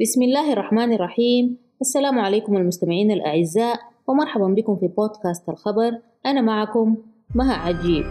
بسم الله الرحمن الرحيم. السلام عليكم المستمعين الأعزاء ومرحبا بكم في بودكاست الخبر. أنا معكم مها عجيب.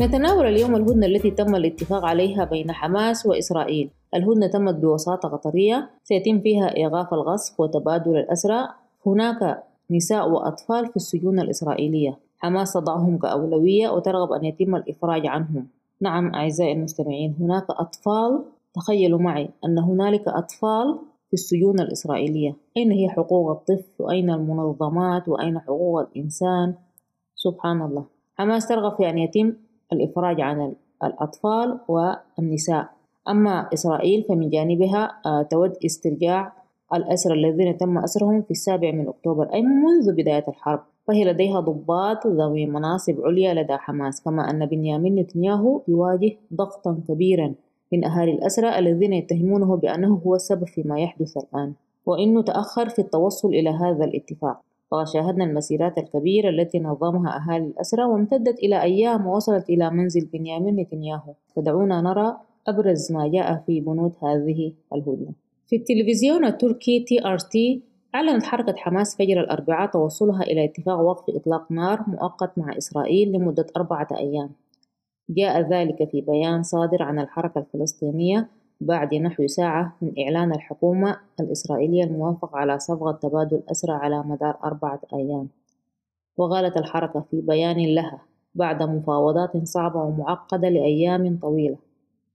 نتناول اليوم الهدنة التي تم الاتفاق عليها بين حماس وإسرائيل. الهدنة تمت بوساطة قطرية سيتم فيها إيقاف الغصب وتبادل الأسرى. هناك نساء وأطفال في السجون الإسرائيلية. حماس تضعهم كأولوية وترغب أن يتم الإفراج عنهم. نعم أعزائي المستمعين هناك أطفال تخيلوا معي أن هنالك أطفال في السجون الإسرائيلية. أين هي حقوق الطفل؟ وأين المنظمات؟ وأين حقوق الإنسان؟ سبحان الله. حماس ترغب في أن يتم الإفراج عن الأطفال والنساء. أما إسرائيل فمن جانبها آه، تود استرجاع الأسرى الذين تم أسرهم في السابع من أكتوبر أي منذ بداية الحرب. فهي لديها ضباط ذوي مناصب عليا لدى حماس كما أن بنيامين نتنياهو يواجه ضغطا كبيرا من أهالي الأسرى الذين يتهمونه بأنه هو السبب فيما يحدث الآن وإنه تأخر في التوصل إلى هذا الاتفاق. وشاهدنا المسيرات الكبيرة التي نظمها أهالي الأسرى وامتدت إلى أيام ووصلت إلى منزل بنيامين نتنياهو. فدعونا نرى أبرز ما جاء في بنود هذه الهدنة. في التلفزيون التركي TRT أعلنت حركة حماس فجر الأربعاء توصلها إلى اتفاق وقف إطلاق نار مؤقت مع إسرائيل لمدة أربعة أيام. جاء ذلك في بيان صادر عن الحركة الفلسطينية بعد نحو ساعة من إعلان الحكومة الإسرائيلية الموافقة على صفقة تبادل أسرى على مدار أربعة أيام. وقالت الحركة في بيان لها بعد مفاوضات صعبة ومعقدة لأيام طويلة.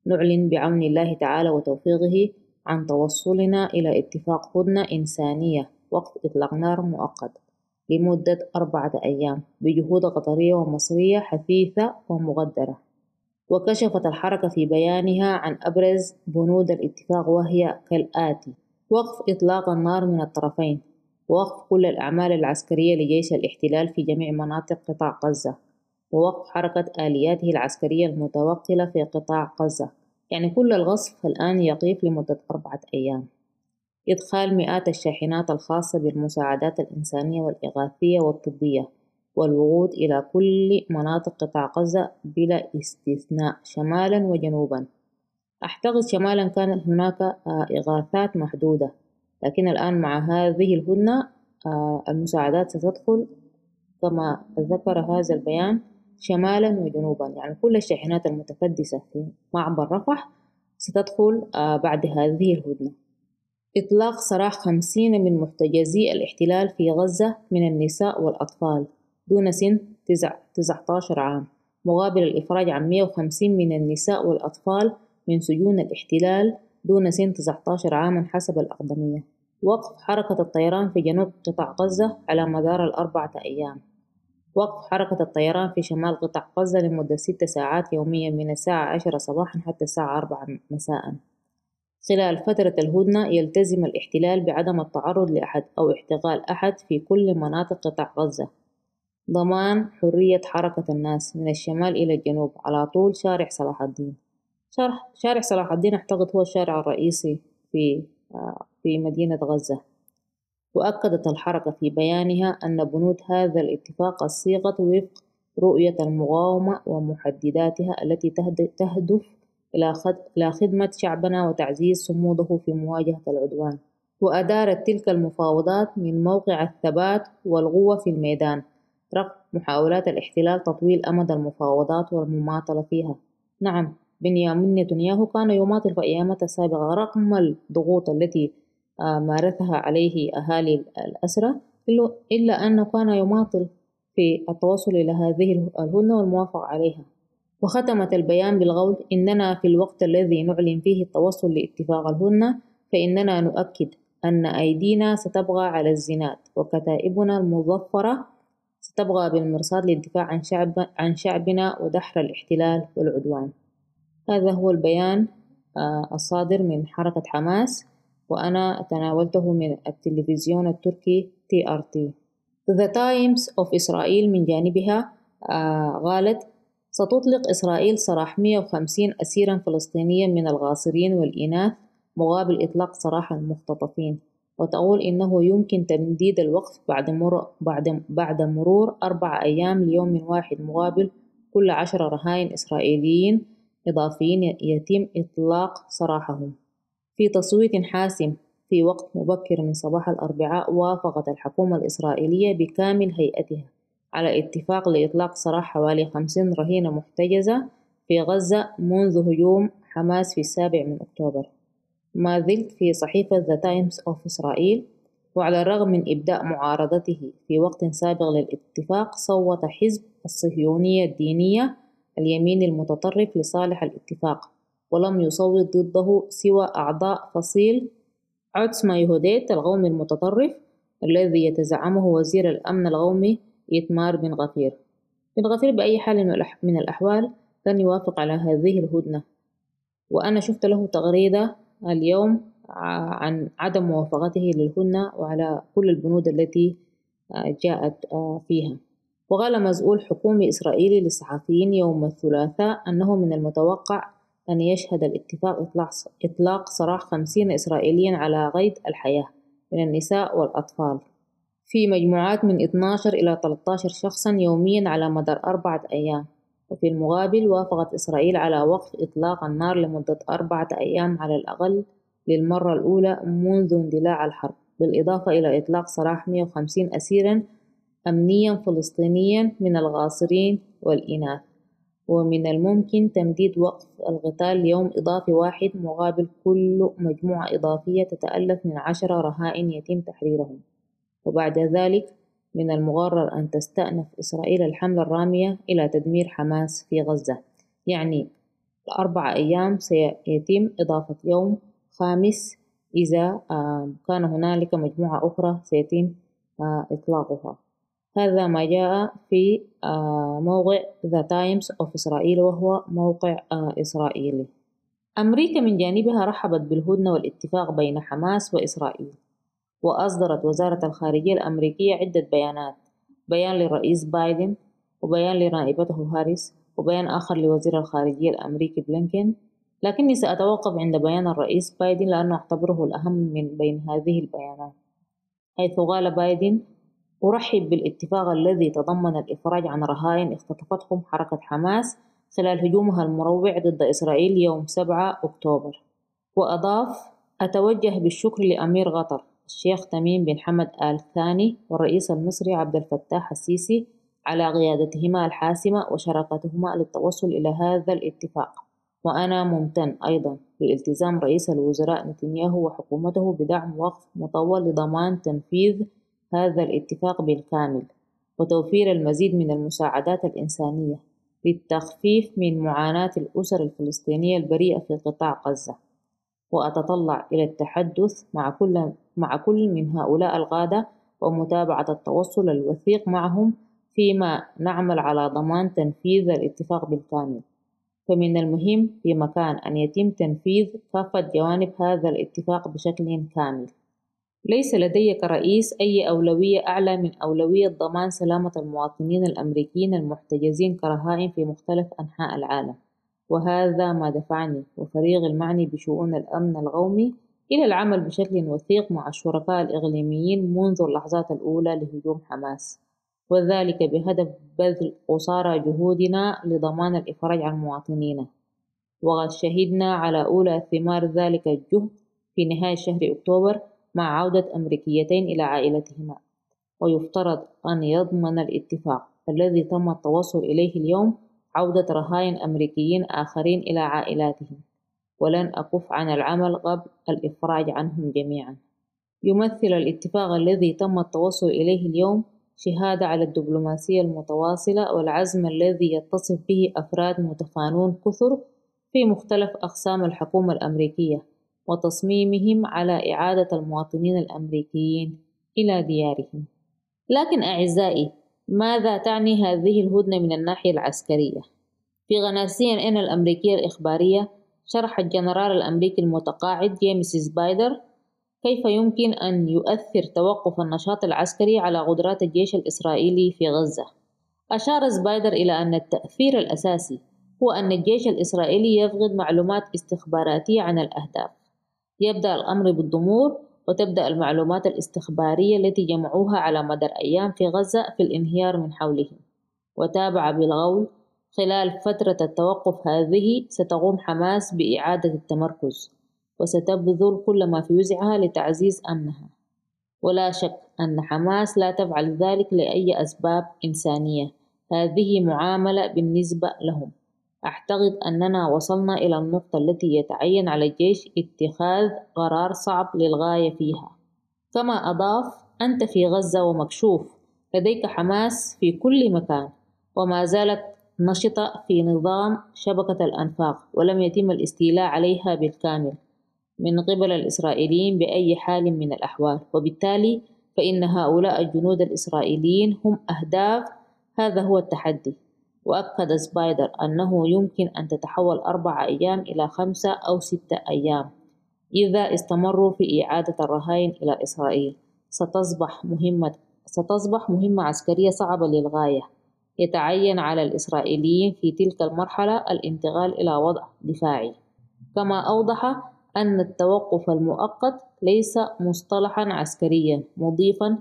نعلن بعون الله تعالى وتوفيقه عن توصلنا إلى اتفاق هدنة إنسانية وقف إطلاق نار مؤقت لمدة أربعة أيام بجهود قطرية ومصرية حثيثة ومقدرة وكشفت الحركة في بيانها عن أبرز بنود الاتفاق وهي كالآتي وقف إطلاق النار من الطرفين. ووقف كل الأعمال العسكرية لجيش الاحتلال في جميع مناطق قطاع غزة. ووقف حركة آلياته العسكرية المتوكلة في قطاع غزة. يعني كل الغصب الآن يقيف لمدة أربعة أيام. إدخال مئات الشاحنات الخاصة بالمساعدات الإنسانية والإغاثية والطبية والوقود إلى كل مناطق قطاع غزة بلا استثناء شمالا وجنوبا. أعتقد شمالا كانت هناك آه، إغاثات محدودة لكن الآن مع هذه الهدنة آه، المساعدات ستدخل. كما ذكر هذا البيان شمالا وجنوبا. يعني كل الشاحنات المتكدسة في معبر رفح ستدخل آه، بعد هذه الهدنة. إطلاق سراح خمسين من محتجزي الاحتلال في غزة من النساء والأطفال دون سن تسعة عشر عام. مقابل الإفراج عن مية وخمسين من النساء والأطفال من سجون الاحتلال دون سن تسعة عشر عاما حسب الأقدمية. وقف حركة الطيران في جنوب قطاع غزة على مدار الأربعة أيام. وقف حركة الطيران في شمال قطاع غزة لمدة ست ساعات يوميا من الساعة عشرة صباحا حتى الساعة أربعة مساء. خلال فترة الهدنة يلتزم الاحتلال بعدم التعرض لأحد أو احتقال أحد في كل مناطق قطاع غزة. ضمان حرية حركة الناس من الشمال إلى الجنوب على طول شارع صلاح الدين. شارع صلاح الدين أعتقد هو الشارع الرئيسي في آه، في مدينة غزة. وأكدت الحركة في بيانها أن بنود هذا الاتفاق الصيغة وفق رؤية المقاومة ومحدداتها التي تهدف إلى خدمة شعبنا وتعزيز صموده في مواجهة العدوان. وأدارت تلك المفاوضات من موقع الثبات والقوة في الميدان رغم محاولات الاحتلال تطويل أمد المفاوضات والمماطلة فيها. نعم بنيامين نتنياهو كان يماطل في أيامته السابقة رغم الضغوط التي مارسها عليه أهالي الأسرة إلا أنه كان يماطل في التوصل إلى هذه الهدنة والموافقة عليها. وختمت البيان بالقول إننا في الوقت الذي نعلن فيه التوصل لاتفاق الهدنة فإننا نؤكد أن أيدينا ستبغى على الزناد وكتائبنا المظفرة ستبقى بالمرصاد للدفاع عن, شعب عن شعبنا ودحر الاحتلال والعدوان. هذا هو البيان آه، الصادر من حركة حماس. وأنا تناولته من التلفزيون التركي TRT. The Times of Israel من جانبها آه قالت ستطلق إسرائيل سراح 150 أسيرا فلسطينيا من القاصرين والإناث مقابل إطلاق سراح المختطفين. وتقول إنه يمكن تمديد الوقف بعد, مر... بعد... بعد مرور أربع أيام ليوم واحد مقابل كل عشر رهائن إسرائيليين إضافيين يتم إطلاق سراحهم. في تصويت حاسم في وقت مبكر من صباح الأربعاء وافقت الحكومة الإسرائيلية بكامل هيئتها على اتفاق لإطلاق سراح حوالي خمسين رهينة محتجزة في غزة منذ هجوم حماس في السابع من أكتوبر. ما زلت في صحيفة The Times of إسرائيل وعلى الرغم من إبداء معارضته في وقت سابق للاتفاق صوت حزب الصهيونية الدينية اليمين المتطرف لصالح الاتفاق. ولم يصوت ضده سوى أعضاء فصيل عتسما يهوديت القومي المتطرف الذي يتزعمه وزير الأمن القومي إتمار بن غفير. بن غفير بأي حال من الأحوال لن يوافق على هذه الهدنة. وأنا شفت له تغريدة اليوم عن عدم موافقته للهدنة وعلى كل البنود التي جاءت فيها. وقال مسؤول حكومي إسرائيلي للصحفيين يوم الثلاثاء أنه من المتوقع أن يشهد الاتفاق إطلاق, سراح خمسين إسرائيليا على قيد الحياة من النساء والأطفال. في مجموعات من 12 إلى 13 شخصا يوميا على مدار أربعة أيام. وفي المقابل وافقت إسرائيل على وقف إطلاق النار لمدة أربعة أيام على الأقل للمرة الأولى منذ اندلاع الحرب بالإضافة إلى إطلاق سراح 150 أسيرا أمنيا فلسطينيا من الغاصرين والإناث. ومن الممكن تمديد وقف القتال ليوم إضافي واحد مقابل كل مجموعة إضافية تتألف من عشرة رهائن يتم تحريرهم. وبعد ذلك من المقرر أن تستأنف إسرائيل الحملة الرامية إلى تدمير حماس في غزة. يعني أربع أيام سيتم إضافة يوم خامس إذا كان هنالك مجموعة أخرى سيتم إطلاقها. هذا ما جاء في موقع The Times of إسرائيل وهو موقع إسرائيلي. أمريكا من جانبها رحبت بالهدنة والاتفاق بين حماس وإسرائيل وأصدرت وزارة الخارجية الأمريكية عدة بيانات. بيان للرئيس بايدن وبيان لنائبته هاريس وبيان آخر لوزير الخارجية الأمريكي بلينكين. لكني سأتوقف عند بيان الرئيس بايدن لأنه أعتبره الأهم من بين هذه البيانات حيث قال بايدن أرحب بالاتفاق الذي تضمن الإفراج عن رهائن اختطفتهم حركة حماس خلال هجومها المروع ضد إسرائيل يوم 7 أكتوبر. وأضاف أتوجه بالشكر لأمير قطر الشيخ تميم بن حمد آل ثاني والرئيس المصري عبد الفتاح السيسي على قيادتهما الحاسمة وشراكتهما للتوصل إلى هذا الاتفاق. وأنا ممتن أيضا لالتزام رئيس الوزراء نتنياهو وحكومته بدعم وقف مطول لضمان تنفيذ هذا الاتفاق بالكامل وتوفير المزيد من المساعدات الإنسانية للتخفيف من معاناة الأسر الفلسطينية البريئة في قطاع غزة. وأتطلع إلى التحدث مع كل, مع كل من هؤلاء القادة ومتابعة التوصل الوثيق معهم فيما نعمل على ضمان تنفيذ الاتفاق بالكامل. فمن المهم في مكان أن يتم تنفيذ كافة جوانب هذا الاتفاق بشكل كامل. ليس لدي كرئيس أي أولوية أعلى من أولوية ضمان سلامة المواطنين الأمريكيين المحتجزين كرهائن في مختلف أنحاء العالم. وهذا ما دفعني وفريق المعني بشؤون الأمن القومي إلى العمل بشكل وثيق مع الشركاء الإقليميين منذ اللحظات الأولى لهجوم حماس وذلك بهدف بذل قصارى جهودنا لضمان الإفراج عن مواطنينا. وقد شهدنا على أولى ثمار ذلك الجهد في نهاية شهر أكتوبر مع عودة أمريكيتين إلى عائلتهما ويفترض أن يضمن الاتفاق الذي تم التوصل إليه اليوم عودة رهائن أمريكيين آخرين إلى عائلاتهم. ولن أكف عن العمل قبل الإفراج عنهم جميعا. يمثل الاتفاق الذي تم التوصل إليه اليوم شهادة على الدبلوماسية المتواصلة والعزم الذي يتصف به أفراد متفانون كثر في مختلف أقسام الحكومة الأمريكية. وتصميمهم على إعادة المواطنين الأمريكيين إلى ديارهم. لكن أعزائي ماذا تعني هذه الهدنة من الناحية العسكرية؟ في قناة CNN الأمريكية الإخبارية شرح الجنرال الأمريكي المتقاعد جيمس سبايدر كيف يمكن أن يؤثر توقف النشاط العسكري على قدرات الجيش الإسرائيلي في غزة؟ أشار سبايدر إلى أن التأثير الأساسي هو أن الجيش الإسرائيلي يفقد معلومات استخباراتية عن الأهداف. يبدأ الأمر بالضمور وتبدأ المعلومات الاستخبارية التي جمعوها على مدى أيام في غزة في الانهيار من حولهم. وتابع بالغول خلال فترة التوقف هذه ستقوم حماس بإعادة التمركز وستبذل كل ما في وسعها لتعزيز أمنها. ولا شك أن حماس لا تفعل ذلك لأي أسباب إنسانية. هذه معاملة بالنسبة لهم. أعتقد أننا وصلنا إلى النقطة التي يتعين على الجيش اتخاذ قرار صعب للغاية فيها. كما أضاف أنت في غزة ومكشوف. لديك حماس في كل مكان. وما زالت نشطة في نظام شبكة الأنفاق ولم يتم الاستيلاء عليها بالكامل. من قبل الإسرائيليين بأي حال من الأحوال. وبالتالي فإن هؤلاء الجنود الإسرائيليين هم أهداف. هذا هو التحدي. وأكد سبايدر أنه يمكن أن تتحول أربع أيام إلى خمسة أو ستة أيام إذا استمروا في إعادة الرهائن إلى إسرائيل. ستصبح مهمة ستصبح مهمة عسكرية صعبة للغاية. يتعين على الإسرائيليين في تلك المرحلة الانتقال إلى وضع دفاعي. كما أوضح أن التوقف المؤقت ليس مصطلحا عسكريا مضيفا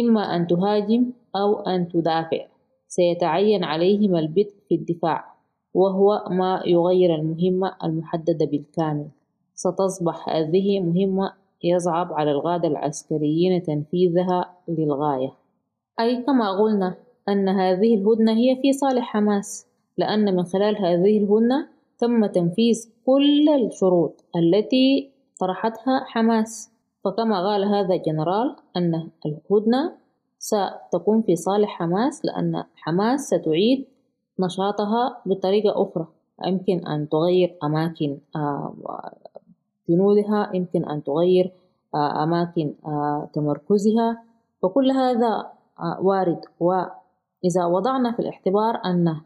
إما أن تهاجم أو أن تدافع. سيتعين عليهم البدء في الدفاع وهو ما يغير المهمة المحددة بالكامل. ستصبح هذه مهمة يصعب على القادة العسكريين تنفيذها للغاية. أي كما قلنا أن هذه الهدنة هي في صالح حماس لأن من خلال هذه الهدنة تم تنفيذ كل الشروط التي طرحتها حماس. فكما قال هذا الجنرال أن الهدنة ستكون في صالح حماس لأن حماس ستعيد نشاطها بطريقة أخرى. يمكن أن تغير أماكن آه، جنودها يمكن أن تغير آه، أماكن آه، تمركزها. فكل هذا وارد. وإذا وضعنا في الاعتبار أن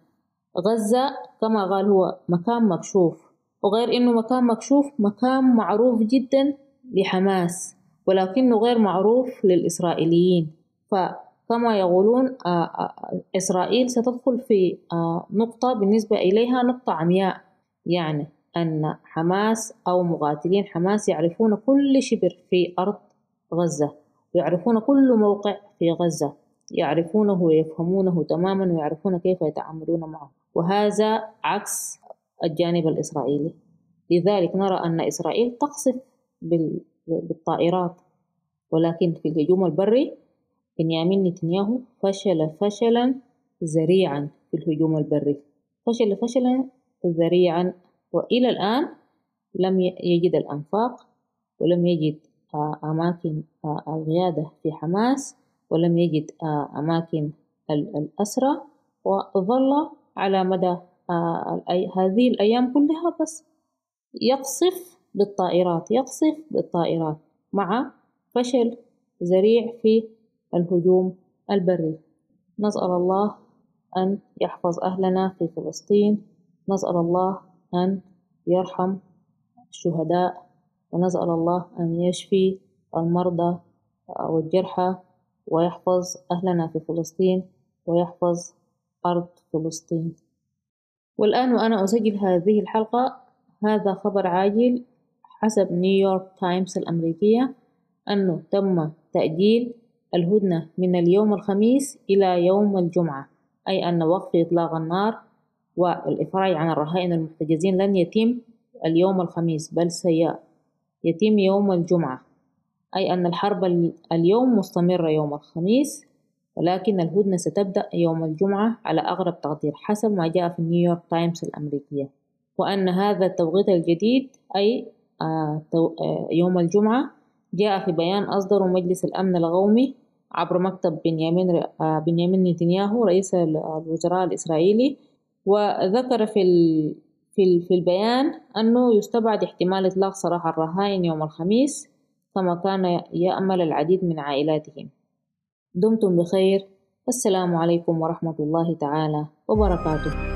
غزة كما قال هو مكان مكشوف وغير إنه مكان مكشوف مكان معروف جدا لحماس ولكنه غير معروف للإسرائيليين. فكما يقولون آه، آه، إسرائيل ستدخل في آه، نقطة بالنسبة إليها نقطة عمياء. يعني أن حماس أو مقاتلين حماس يعرفون كل شبر في أرض غزة ويعرفون كل موقع في غزة يعرفونه ويفهمونه تماما ويعرفون كيف يتعاملون معه. وهذا عكس الجانب الإسرائيلي. لذلك نرى أن إسرائيل تقصف بالطائرات ولكن في الهجوم البري بنيامين نتنياهو فشل فشلا ذريعا في الهجوم البري. فشل فشلا ذريعا وإلى الآن لم يجد الأنفاق ولم يجد آه، أماكن آه، القيادة في حماس ولم يجد آه، أماكن الأسرى وظل على مدى هذه الأيام كلها بس يقصف بالطائرات يقصف بالطائرات مع فشل ذريع في الهجوم البري. نسأل الله أن يحفظ أهلنا في فلسطين. نسأل الله أن يرحم الشهداء. ونسأل الله أن يشفي المرضى والجرحى ويحفظ أهلنا في فلسطين ويحفظ أرض فلسطين. والآن وأنا أسجل هذه الحلقة. هذا خبر عاجل حسب نيويورك تايمز الأمريكية أنه تم تأجيل الهدنة من اليوم الخميس إلى يوم الجمعة أي أن وقف إطلاق النار والإفراج عن الرهائن المحتجزين لن يتم اليوم الخميس بل سيتم يوم الجمعة أي أن الحرب اليوم مستمرة يوم الخميس ولكن الهدنة ستبدأ يوم الجمعة على أقرب تقدير حسب ما جاء في نيويورك تايمز الأمريكية وأن هذا التوقيت الجديد أي آه، آه، يوم الجمعة جاء في بيان أصدره مجلس الأمن القومي عبر مكتب بنيامين آه، بنيامين نتنياهو رئيس الوزراء الإسرائيلي وذكر في في في البيان أنه يستبعد احتمال إطلاق سراح الرهائن يوم الخميس كما كان يأمل العديد من عائلاتهم دمتم بخير. السلام عليكم ورحمة الله تعالى وبركاته.